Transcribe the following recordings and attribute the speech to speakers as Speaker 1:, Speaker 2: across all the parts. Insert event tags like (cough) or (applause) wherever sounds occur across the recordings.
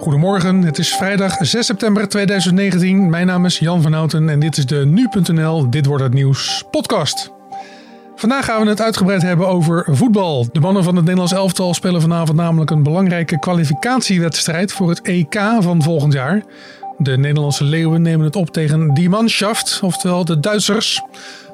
Speaker 1: Goedemorgen, het is vrijdag 6 september 2019. Mijn naam is Jan van Houten en dit is de Nu.nl Dit Wordt Het Nieuws podcast. Vandaag gaan we het uitgebreid hebben over voetbal. De mannen van het Nederlands elftal spelen vanavond namelijk een belangrijke kwalificatiewedstrijd voor het EK van volgend jaar. De Nederlandse leeuwen nemen het op tegen Die Mannschaft, oftewel de Duitsers.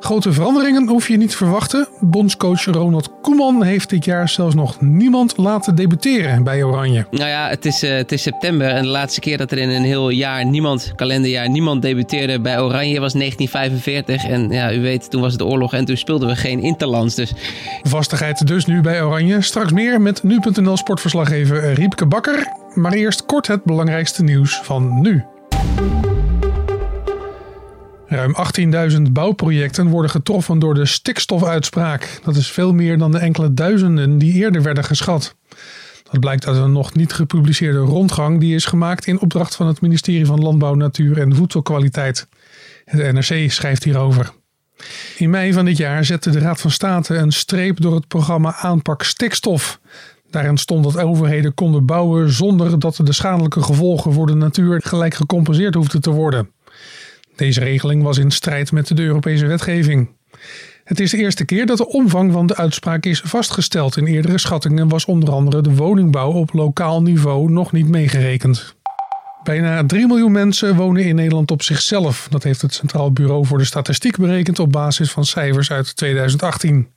Speaker 1: Grote veranderingen hoef je niet te verwachten. Bondscoach Ronald Koeman heeft dit jaar zelfs nog niemand laten debuteren bij Oranje.
Speaker 2: Nou ja, het is, uh, het is september en de laatste keer dat er in een heel jaar niemand, kalenderjaar, niemand debuteerde bij Oranje was 1945. En ja, u weet, toen was het oorlog en toen speelden we geen interlands. Dus...
Speaker 1: Vastigheid dus nu bij Oranje. Straks meer met nu.nl sportverslaggever Riepke Bakker. Maar eerst kort het belangrijkste nieuws van nu. Ruim 18.000 bouwprojecten worden getroffen door de stikstofuitspraak. Dat is veel meer dan de enkele duizenden die eerder werden geschat. Dat blijkt uit een nog niet gepubliceerde rondgang die is gemaakt in opdracht van het ministerie van Landbouw, Natuur en Voedselkwaliteit. Het NRC schrijft hierover. In mei van dit jaar zette de Raad van State een streep door het programma Aanpak Stikstof. Daarin stond dat overheden konden bouwen zonder dat de schadelijke gevolgen voor de natuur gelijk gecompenseerd hoefden te worden. Deze regeling was in strijd met de Europese wetgeving. Het is de eerste keer dat de omvang van de uitspraak is vastgesteld. In eerdere schattingen was onder andere de woningbouw op lokaal niveau nog niet meegerekend. Bijna 3 miljoen mensen wonen in Nederland op zichzelf. Dat heeft het Centraal Bureau voor de Statistiek berekend op basis van cijfers uit 2018.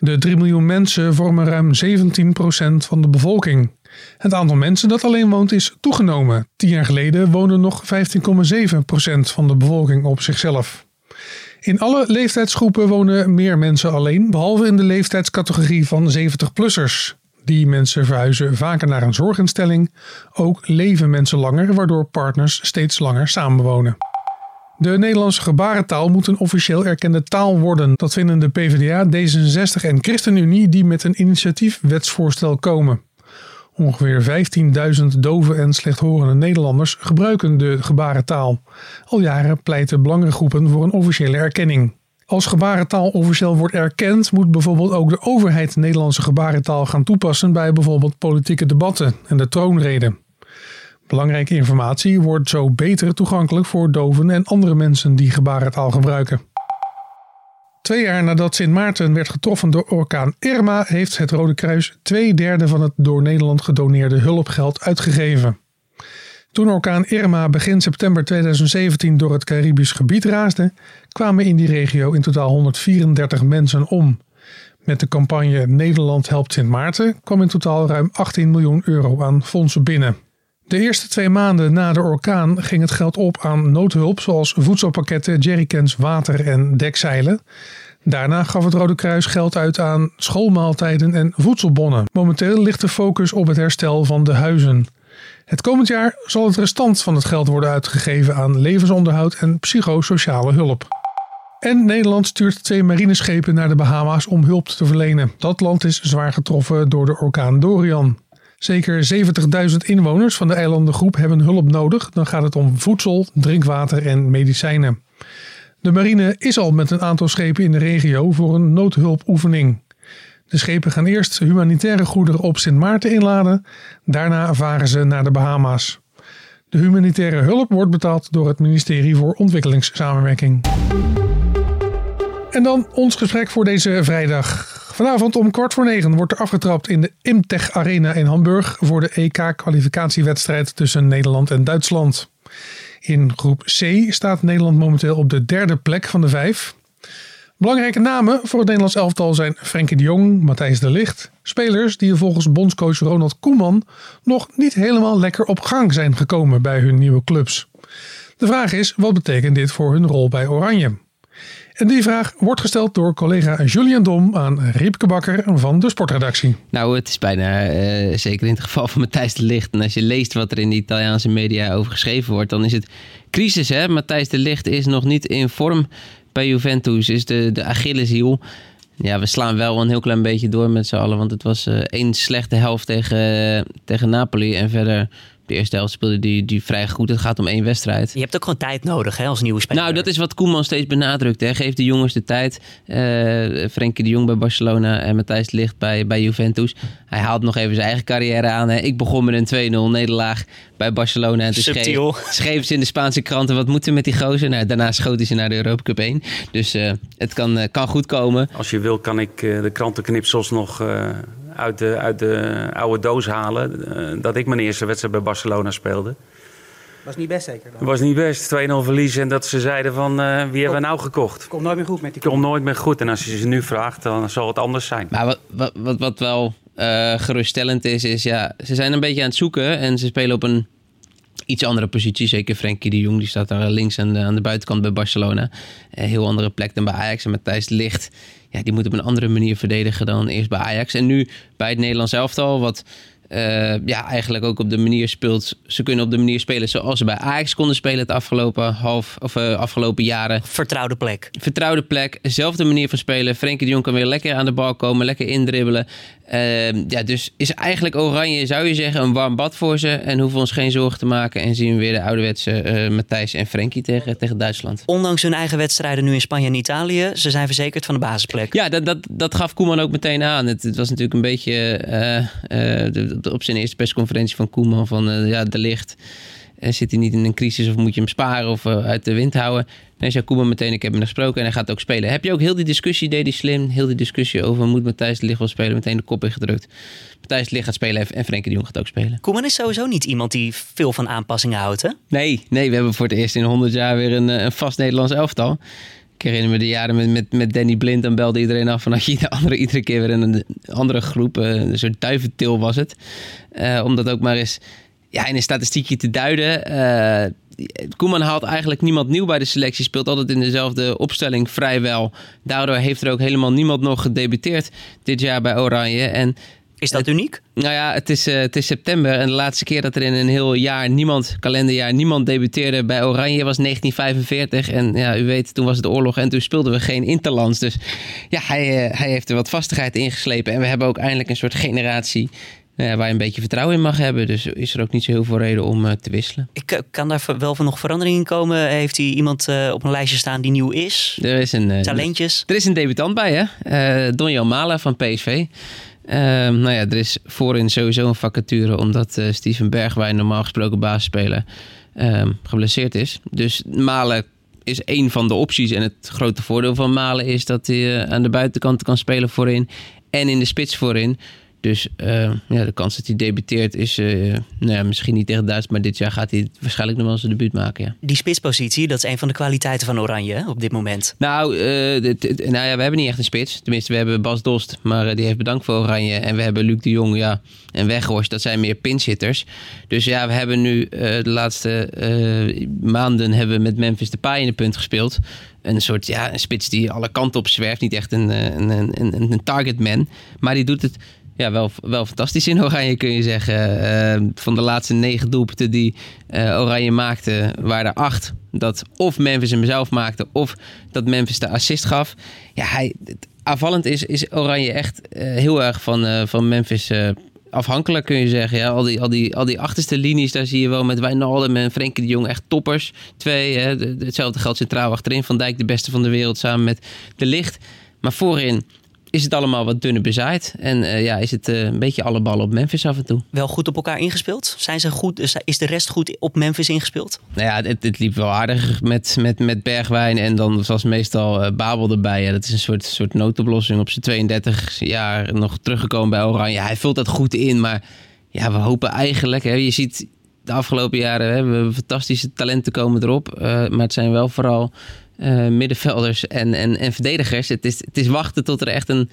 Speaker 1: De 3 miljoen mensen vormen ruim 17% van de bevolking. Het aantal mensen dat alleen woont is toegenomen. Tien jaar geleden woonde nog 15,7% van de bevolking op zichzelf. In alle leeftijdsgroepen wonen meer mensen alleen, behalve in de leeftijdscategorie van 70-plussers. Die mensen verhuizen vaker naar een zorginstelling. Ook leven mensen langer, waardoor partners steeds langer samenwonen. De Nederlandse gebarentaal moet een officieel erkende taal worden. Dat vinden de PvdA, D66 en ChristenUnie die met een initiatiefwetsvoorstel komen. Ongeveer 15.000 dove en slechthorende Nederlanders gebruiken de gebarentaal. Al jaren pleiten belangengroepen voor een officiële erkenning. Als gebarentaal officieel wordt erkend, moet bijvoorbeeld ook de overheid Nederlandse gebarentaal gaan toepassen bij bijvoorbeeld politieke debatten en de troonrede. Belangrijke informatie wordt zo beter toegankelijk voor doven en andere mensen die gebarentaal gebruiken. Twee jaar nadat Sint Maarten werd getroffen door orkaan Irma, heeft het Rode Kruis twee derde van het door Nederland gedoneerde hulpgeld uitgegeven. Toen orkaan Irma begin september 2017 door het Caribisch gebied raasde, kwamen in die regio in totaal 134 mensen om. Met de campagne Nederland helpt Sint Maarten kwam in totaal ruim 18 miljoen euro aan fondsen binnen. De eerste twee maanden na de orkaan ging het geld op aan noodhulp zoals voedselpakketten, jerrycans, water en dekzeilen. Daarna gaf het Rode Kruis geld uit aan schoolmaaltijden en voedselbonnen. Momenteel ligt de focus op het herstel van de huizen. Het komend jaar zal het restant van het geld worden uitgegeven aan levensonderhoud en psychosociale hulp. En Nederland stuurt twee marineschepen naar de Bahama's om hulp te verlenen. Dat land is zwaar getroffen door de orkaan Dorian. Zeker 70.000 inwoners van de eilandengroep hebben hulp nodig. Dan gaat het om voedsel, drinkwater en medicijnen. De marine is al met een aantal schepen in de regio voor een noodhulpoefening. De schepen gaan eerst humanitaire goederen op Sint Maarten inladen. Daarna varen ze naar de Bahama's. De humanitaire hulp wordt betaald door het ministerie voor Ontwikkelingssamenwerking. En dan ons gesprek voor deze vrijdag. Vanavond om kwart voor negen wordt er afgetrapt in de Imtech Arena in Hamburg voor de EK-kwalificatiewedstrijd tussen Nederland en Duitsland. In groep C staat Nederland momenteel op de derde plek van de vijf. Belangrijke namen voor het Nederlands elftal zijn Frenkie de Jong, Matthijs de Ligt. Spelers die volgens bondscoach Ronald Koeman nog niet helemaal lekker op gang zijn gekomen bij hun nieuwe clubs. De vraag is, wat betekent dit voor hun rol bij Oranje? En die vraag wordt gesteld door collega Julian Dom aan Riepke Bakker van de sportredactie.
Speaker 2: Nou, het is bijna, uh, zeker in het geval van Matthijs de Ligt. En als je leest wat er in de Italiaanse media over geschreven wordt, dan is het crisis. Hè? Matthijs de Ligt is nog niet in vorm bij Juventus, is de, de Achilleshiel. Ja, we slaan wel een heel klein beetje door met z'n allen. Want het was uh, één slechte helft tegen, tegen Napoli. En verder De eerste helft speelde die, die vrij goed. Het gaat om één wedstrijd.
Speaker 3: Je hebt ook gewoon tijd nodig hè, als nieuwe speler.
Speaker 2: Nou, dat is wat Koeman steeds benadrukt. Hè. Geef de jongens de tijd. Uh, Frenkie de Jong bij Barcelona en Matthijs Ligt bij, bij Juventus. Hij haalt nog even zijn eigen carrière aan. Hè. Ik begon met een 2-0 nederlaag bij Barcelona. En toen schreef, (laughs) schreef ze in de Spaanse kranten... wat moeten met die gozer? Nou, daarna schoot hij ze naar de Europa Cup 1. Dus uh, het kan, uh, kan goed komen.
Speaker 4: Als je wil, kan ik de krantenknipsels nog uit de, uit de oude doos halen. Uh, dat ik mijn eerste wedstrijd bij Barcelona speelde.
Speaker 5: Was niet best zeker dan?
Speaker 4: Was niet best. 2-0 verliezen en dat ze zeiden van uh, wie Kom, hebben we nou gekocht?
Speaker 5: Komt nooit meer goed met die
Speaker 4: Komt nooit meer goed. En als je ze nu vraagt, dan zal het anders zijn.
Speaker 2: Maar wat, wat, wat, wat wel uh, geruststellend is, is ja, ze zijn een beetje aan het zoeken en ze spelen op een iets andere positie. Zeker Frenkie de Jong, die staat daar links aan de, aan de buitenkant bij Barcelona. Een heel andere plek dan bij Ajax. En Matthijs Licht, ja, die moet op een andere manier verdedigen dan eerst bij Ajax. En nu bij het Nederlands elftal, wat uh, ja, eigenlijk ook op de manier speelt. Ze kunnen op de manier spelen zoals ze bij Ajax konden spelen het afgelopen, half, of, uh, afgelopen jaren.
Speaker 3: Vertrouwde plek.
Speaker 2: Vertrouwde plek. Zelfde manier van spelen. Frenkie de Jong kan weer lekker aan de bal komen, lekker indribbelen. Uh, ja, dus is eigenlijk Oranje, zou je zeggen, een warm bad voor ze. En hoeven ons geen zorgen te maken. En zien we weer de ouderwetse Matthijs en Frenkie tegen, tegen Duitsland.
Speaker 3: Ondanks hun eigen wedstrijden nu in Spanje en Italië, ze zijn verzekerd van de basisplek.
Speaker 2: Ja, dat, dat, dat gaf Koeman ook meteen aan. Het, het was natuurlijk een beetje de, op zijn eerste persconferentie van Koeman van ja, de licht. Zit hij niet in een crisis of moet je hem sparen of uit de wind houden? Zei Koeman meteen, ik heb hem gesproken en hij gaat ook spelen. Heb je ook heel die discussie, deed hij slim, heel die discussie over moet Matthijs de Ligt wel spelen, meteen de kop ingedrukt. Matthijs de Ligt gaat spelen en Frenkie de Jong gaat ook spelen.
Speaker 3: Koeman is sowieso niet iemand die veel van aanpassingen houdt, hè?
Speaker 2: Nee, nee we hebben voor het eerst in 100 jaar weer een, een vast Nederlands elftal. Ik herinner me de jaren met, met, met Danny Blind. Dan belde iedereen af van je de andere, iedere keer weer in een andere groep. Uh, een soort duiventil was het. Uh, om dat ook maar eens ja, in een statistiekje te duiden. Uh, Koeman haalt eigenlijk niemand nieuw bij de selectie. Speelt altijd in dezelfde opstelling vrijwel. Daardoor heeft er ook helemaal niemand nog gedebuteerd dit jaar bij Oranje. En
Speaker 3: is dat uniek?
Speaker 2: Nou ja, het is, uh, het is september en de laatste keer dat er in een heel jaar niemand, kalenderjaar, niemand debuteerde bij Oranje was 1945. En ja, u weet, toen was het oorlog en toen speelden we geen interlands. Dus ja, hij, uh, hij heeft er wat vastigheid ingeslepen. En we hebben ook eindelijk een soort generatie uh, waar je een beetje vertrouwen in mag hebben. Dus is er ook niet zo heel veel reden om uh, te wisselen.
Speaker 3: Ik kan daar wel van nog verandering in komen. Heeft hij iemand uh, op een lijstje staan die nieuw is?
Speaker 2: Er is een,
Speaker 3: Talentjes?
Speaker 2: Er is een debutant bij, hè? Donjan Mala van PSV. Uh, nou ja, er is voorin sowieso een vacature omdat Steven Bergwijn normaal gesproken basisspeler uh, geblesseerd is. Dus Malen is één van de opties. En het grote voordeel van Malen is dat hij aan de buitenkant kan spelen voorin en in de spits voorin. Dus uh, ja, de kans dat hij debuteert is uh, nou ja, misschien niet tegen Duits, maar dit jaar gaat hij waarschijnlijk nog wel zijn debuut maken. Ja.
Speaker 3: Die spitspositie, dat is een van de kwaliteiten van Oranje hè, op dit moment.
Speaker 2: Nou, uh, dit, dit, nou ja, we hebben niet echt een spits. Tenminste, we hebben Bas Dost, maar die heeft bedankt voor Oranje. En we hebben Luc de Jong ja, en Weghorst, dat zijn meer pinchitters. Dus ja, we hebben nu de laatste maanden hebben we met Memphis de Paai in de punt gespeeld een soort ja, een spits die alle kanten op zwerft. Niet echt een, een, een, een targetman. Maar die doet het ja, wel, wel fantastisch in Oranje kun je zeggen. Uh, van de laatste negen doelpunten die uh, Oranje maakte, waren er acht dat of Memphis hem zelf maakte of dat Memphis de assist gaf. Ja, hij, aanvallend is, is Oranje echt uh, heel erg van, van Memphis afhankelijk kun je zeggen. Ja, al, die, al, die, al die achterste linies, daar zie je wel met Wijnaldum en Frenkie de Jong echt toppers. Twee, hè, hetzelfde geldt centraal achterin. Van Dijk de beste van de wereld samen met De Licht. Maar voorin is het allemaal wat dunner bezaaid. En uh, ja, is het uh, een beetje alle ballen op Memphis af en toe.
Speaker 3: Wel goed op elkaar ingespeeld? Zijn ze goed, is de rest goed op Memphis ingespeeld?
Speaker 2: Nou ja, het, het liep wel aardig met, met, met Bergwijn. En dan was meestal uh, Babel erbij. Ja, dat is een soort, soort noodoplossing. Op zijn 32 jaar nog teruggekomen bij Oranje. Hij vult dat goed in, maar ja, we hopen eigenlijk... Hè, je ziet de afgelopen jaren hè, we hebben fantastische talenten komen erop. maar het zijn wel vooral uh, middenvelders en, en, en verdedigers. Het is, het is wachten tot er echt een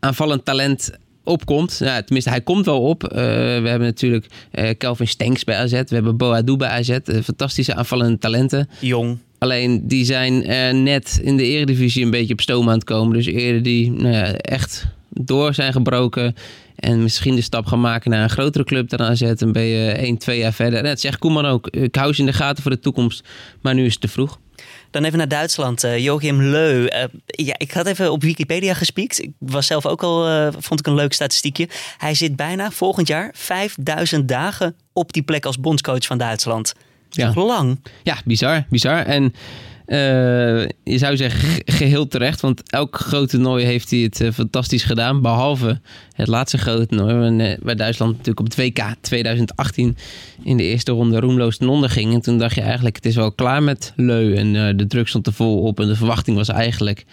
Speaker 2: aanvallend talent opkomt. Ja, tenminste, hij komt wel op. Uh, we hebben natuurlijk uh, Kelvin Stenks bij AZ. We hebben Boadu bij AZ. fantastische aanvallende talenten.
Speaker 3: Jong.
Speaker 2: Alleen die zijn net in de eredivisie een beetje op stoom aan het komen. Dus eerder die nou ja, echt door zijn gebroken. En misschien de stap gaan maken naar een grotere club dan AZ. Dan ben je 1, 2 jaar verder. En dat zegt Koeman ook. Ik hou ze in de gaten voor de toekomst. Maar nu is het te vroeg.
Speaker 3: Dan even naar Duitsland. Uh, Joachim Leu. Uh, ja, ik had even op Wikipedia gespiekt. Ik was zelf ook al, uh, vond ik een leuk statistiekje. Hij zit bijna volgend jaar 5000 dagen op die plek als bondscoach van Duitsland. Ja. Lang.
Speaker 2: Ja, bizar, bizar. En je zou zeggen geheel terecht, want elk groot toernooi heeft hij het uh, fantastisch gedaan. Behalve het laatste grote toernooi, waar Duitsland natuurlijk op het WK 2018 in de eerste ronde roemloos ten onder ging. En toen dacht je eigenlijk, het is wel klaar met Leu. En uh, de druk stond er vol op en de verwachting was eigenlijk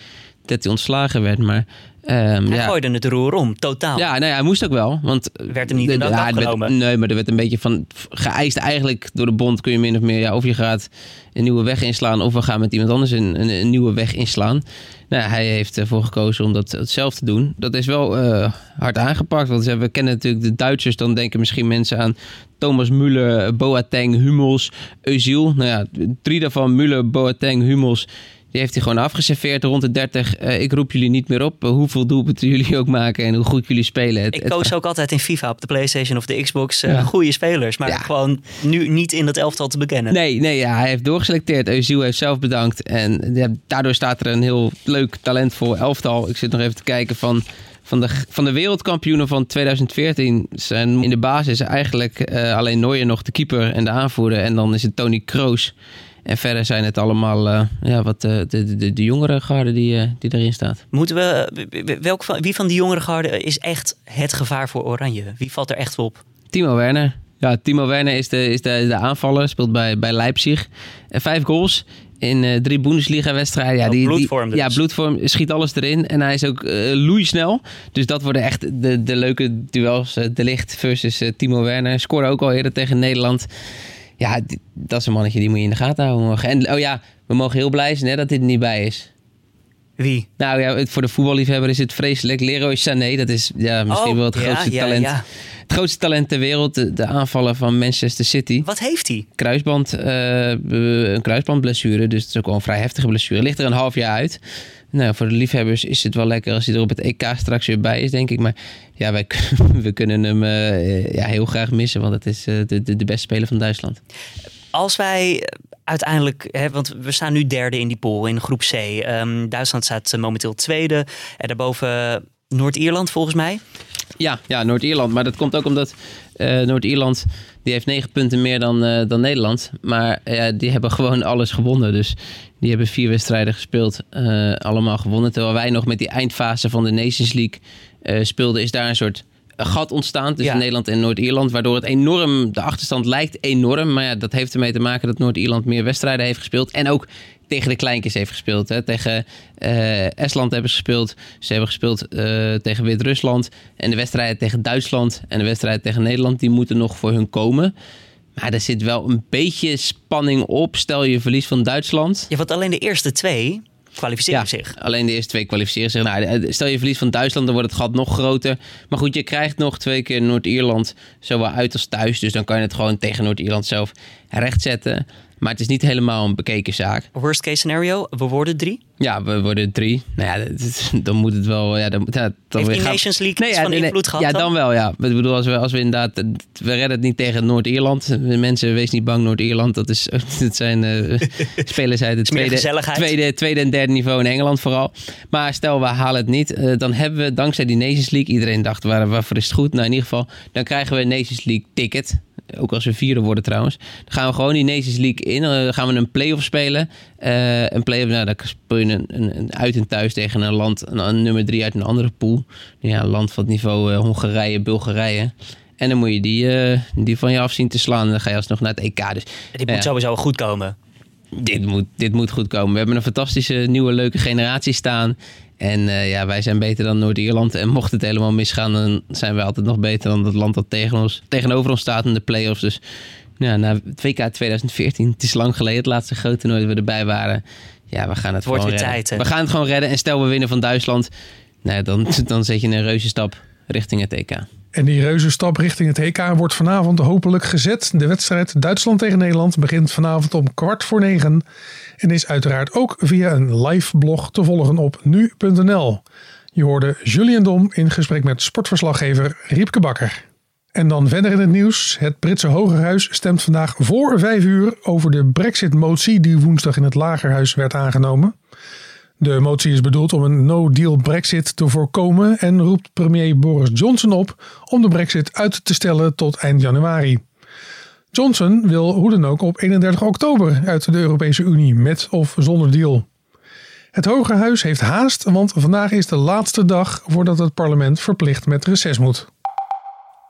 Speaker 2: dat hij ontslagen werd. Maar
Speaker 3: Um, hij ja. gooide het roer om, totaal.
Speaker 2: Ja, nou ja, hij moest ook wel. Want
Speaker 3: werd hem niet in ja, afgenomen?
Speaker 2: nee, maar er werd een beetje van geëist eigenlijk door de bond. Kun je min of meer, ja, of je gaat een nieuwe weg inslaan... of we gaan met iemand anders een, een, een nieuwe weg inslaan. Nou, hij heeft ervoor gekozen om dat zelf te doen. Dat is wel uh, hard aangepakt. Want we kennen natuurlijk de Duitsers. Dan denken misschien mensen aan Thomas Müller, Boateng, Hummels, Özil. Nou ja, drie daarvan, Müller, Boateng, Hummels die heeft hij gewoon afgeserveerd rond de 30. Uh, ik roep jullie niet meer op. Uh, hoeveel doelpunten (laughs) jullie ook maken en hoe goed jullie spelen.
Speaker 3: Het, ik koos ook altijd in FIFA op de PlayStation of de Xbox uh, goede spelers. Maar gewoon nu niet in dat elftal te bekennen.
Speaker 2: Nee, nee ja, hij heeft doorgeselecteerd. Eusiel heeft zelf bedankt. En daardoor staat er een heel leuk, talentvol elftal. Ik zit nog even te kijken van van de, van de wereldkampioenen van 2014 zijn in de basis eigenlijk uh, alleen Neuer nog de keeper en de aanvoerder. En dan is het Tony Kroos. En verder zijn het allemaal uh, ja, wat, uh, de, de, de jongere garde die, uh, die erin staat.
Speaker 3: Moeten we, welk van, wie van die jongere garde is echt het gevaar voor Oranje? Wie valt er echt op?
Speaker 2: Timo Werner. Ja, Timo Werner is de, is de, de aanvaller, speelt bij, bij Leipzig. En vijf goals in uh, drie Bundesliga-wedstrijden. Ja,
Speaker 3: oh, die, bloedvorm dus.
Speaker 2: Ja, bloedvorm schiet alles erin. En hij is ook uh, loeisnel. Dus dat worden echt de, de leuke duels. De Licht versus Timo Werner. Scoorde ook al eerder tegen Nederland. Ja, dat is een mannetje die moet je in de gaten houden En oh ja, we mogen heel blij zijn hè, dat dit er niet bij is.
Speaker 3: Wie?
Speaker 2: Nou ja, voor de voetballiefhebber is het vreselijk. Leroy Sané, dat is ja, misschien oh, wel het grootste talent. Het grootste talent ter wereld, de, de, aanvaller van Manchester City.
Speaker 3: Wat heeft hij?
Speaker 2: Kruisband, uh, een kruisbandblessure, dus het is ook wel een vrij heftige blessure. Ligt er een half jaar uit. Nou, voor de liefhebbers is het wel lekker als hij er op het EK straks weer bij is, denk ik. Maar ja, wij, (laughs) we kunnen hem uh, ja, heel graag missen, want het is uh, de, de, de beste speler van Duitsland.
Speaker 3: Als wij uiteindelijk, hè, want we staan nu derde in die pool in groep C. Um, Duitsland staat momenteel tweede. En daarboven Noord-Ierland volgens mij.
Speaker 2: Ja, ja Noord-Ierland. Maar dat komt ook omdat uh, Noord-Ierland die heeft negen punten meer dan, dan Nederland. Maar die hebben gewoon alles gewonnen. Dus die hebben vier wedstrijden gespeeld. allemaal gewonnen. Terwijl wij nog met die eindfase van de Nations League speelden. Is daar een soort gat ontstaan tussen Nederland en Noord-Ierland. Waardoor het enorm, de achterstand lijkt enorm. Maar ja, dat heeft ermee te maken dat Noord-Ierland meer wedstrijden heeft gespeeld. En ook tegen de kleintjes heeft gespeeld. Hè. Tegen uh, Estland hebben ze gespeeld. Ze hebben gespeeld uh, tegen Wit-Rusland. En de wedstrijden tegen Duitsland en de wedstrijden tegen Nederland... die moeten nog voor hun komen. Maar er zit wel een beetje spanning op. Stel je verlies van Duitsland.
Speaker 3: Ja, want alleen de eerste twee kwalificeren ja, zich.
Speaker 2: Alleen de eerste twee kwalificeren zich. Nou, eh, stel je verlies van Duitsland, dan wordt het gat nog groter. Maar goed, je krijgt nog twee keer Noord-Ierland zowel uit als thuis. Dus dan kan je het gewoon tegen Noord-Ierland zelf rechtzetten. Maar het is niet helemaal een bekeken zaak.
Speaker 3: Worst case scenario, we worden drie?
Speaker 2: Ja, we worden drie. Nou ja, dan moet het wel... Ja, dan, ja,
Speaker 3: dan Heeft die Nations League nee, ja, van invloed gehad
Speaker 2: Ja, dan? wel, ja. Ik bedoel, als we, als we inderdaad... We redden het niet tegen Noord-Ierland. Mensen, wees niet bang, Noord-Ierland. Dat, is, (laughs) dat zijn uh, (laughs) spelers uit het tweede, tweede, tweede en derde niveau in Engeland vooral. Maar stel, we halen het niet. Uh, dan hebben we dankzij die Nations League... Iedereen dacht, waar, waarvoor is het goed? Nou, in ieder geval, dan krijgen we een Nations League ticket ook als we vierde worden trouwens. Dan gaan we gewoon die Nations League in. Dan gaan we een play-off spelen. Uh, een play-off, nou, dan speel je een, een, uit en thuis tegen een land, een, nummer drie uit een andere pool. Ja, een land van het niveau uh, Hongarije, Bulgarije. En dan moet je die, uh, die van je af zien te slaan. En dan ga je alsnog naar het EK. Dus,
Speaker 3: dit moet sowieso goed komen.
Speaker 2: Dit moet, dit moet goed komen. We hebben een fantastische nieuwe leuke generatie staan. En uh, ja, wij zijn beter dan Noord-Ierland. En mocht het helemaal misgaan, dan zijn wij altijd nog beter dan het land dat tegen ons, tegenover ons staat in de play-offs. Dus ja, na WK 2014, het is lang geleden, het laatste grote toernooi dat we erbij waren. Ja, we gaan het,
Speaker 3: Wordt
Speaker 2: gewoon
Speaker 3: weer
Speaker 2: redden.
Speaker 3: Tijd,
Speaker 2: we gaan het gewoon redden. En stel we winnen van Duitsland, nou, dan, dan zet je een reuze stap richting het EK.
Speaker 1: En die reuze stap richting het EK wordt vanavond hopelijk gezet. De wedstrijd Duitsland tegen Nederland begint vanavond om kwart voor negen. En is uiteraard ook via een live blog te volgen op nu.nl. Je hoorde Julian Dom in gesprek met sportverslaggever Riepke Bakker. En dan verder in het nieuws. Het Britse Hogerhuis stemt vandaag voor vijf uur over de Brexit-motie die woensdag in het Lagerhuis werd aangenomen. De motie is bedoeld om een no-deal Brexit te voorkomen en roept premier Boris Johnson op om de Brexit uit te stellen tot eind januari. Johnson wil hoe dan ook op 31 oktober uit de Europese Unie met of zonder deal. Het Hoge Huis heeft haast, want vandaag is de laatste dag voordat het parlement verplicht met reces moet.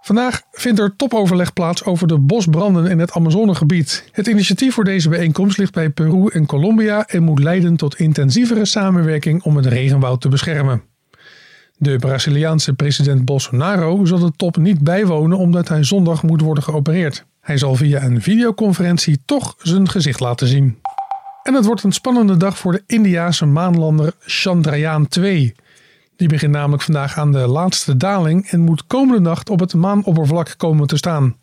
Speaker 1: Vandaag vindt er topoverleg plaats over de bosbranden in het Amazonegebied. Het initiatief voor deze bijeenkomst ligt bij Peru en Colombia en moet leiden tot intensievere samenwerking om het regenwoud te beschermen. De Braziliaanse president Bolsonaro zal de top niet bijwonen omdat hij zondag moet worden geopereerd. Hij zal via een videoconferentie toch zijn gezicht laten zien. En het wordt een spannende dag voor de Indiase maanlander Chandrayaan 2. Die begint namelijk vandaag aan de laatste daling en moet komende nacht op het maanoppervlak komen te staan.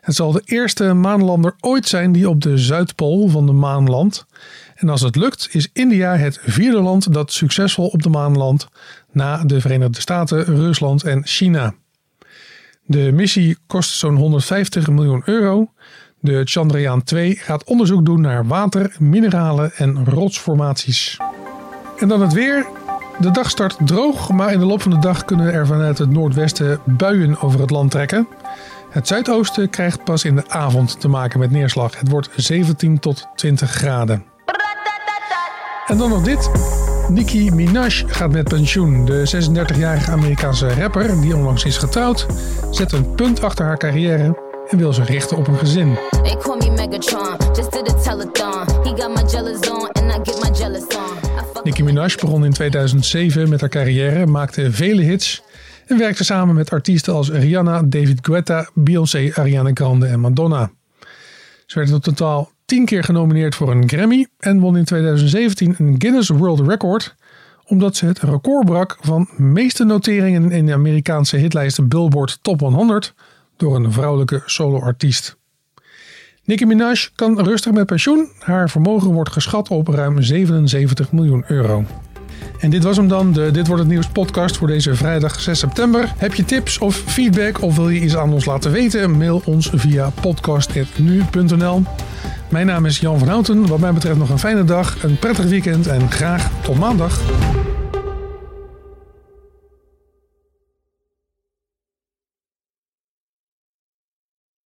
Speaker 1: Het zal de eerste maanlander ooit zijn die op de Zuidpool van de maan landt. En als het lukt, is India het vierde land dat succesvol op de maan landt, na de Verenigde Staten, Rusland en China. De missie kost zo'n 150 miljoen euro. De Chandrayaan 2 gaat onderzoek doen naar water, mineralen en rotsformaties. En dan het weer. De dag start droog, maar in de loop van de dag kunnen er vanuit het noordwesten buien over het land trekken. Het zuidoosten krijgt pas in de avond te maken met neerslag. Het wordt 17 tot 20 graden. En dan nog dit. Nicki Minaj gaat met pensioen. De 36-jarige Amerikaanse rapper, die onlangs is getrouwd, zet een punt achter haar carrière en wil zich richten op een gezin. Nicki Minaj begon in 2007 met haar carrière, maakte vele hits en werkte samen met artiesten als Rihanna, David Guetta, Beyoncé, Ariana Grande en Madonna. Ze werd in totaal tien keer genomineerd voor een Grammy en won in 2017 een Guinness World Record omdat ze het record brak van meeste noteringen in de Amerikaanse hitlijsten Billboard Top 100 door een vrouwelijke soloartiest. Nicki Minaj kan rustig met pensioen. Haar vermogen wordt geschat op ruim 77 miljoen euro. En dit was hem dan, de Dit Wordt Het Nieuws podcast voor deze vrijdag 6 september. Heb je tips of feedback of wil je iets aan ons laten weten? Mail ons via podcast.nu.nl Mijn naam is Jan van Houten. Wat mij betreft nog een fijne dag, een prettig weekend en graag tot maandag.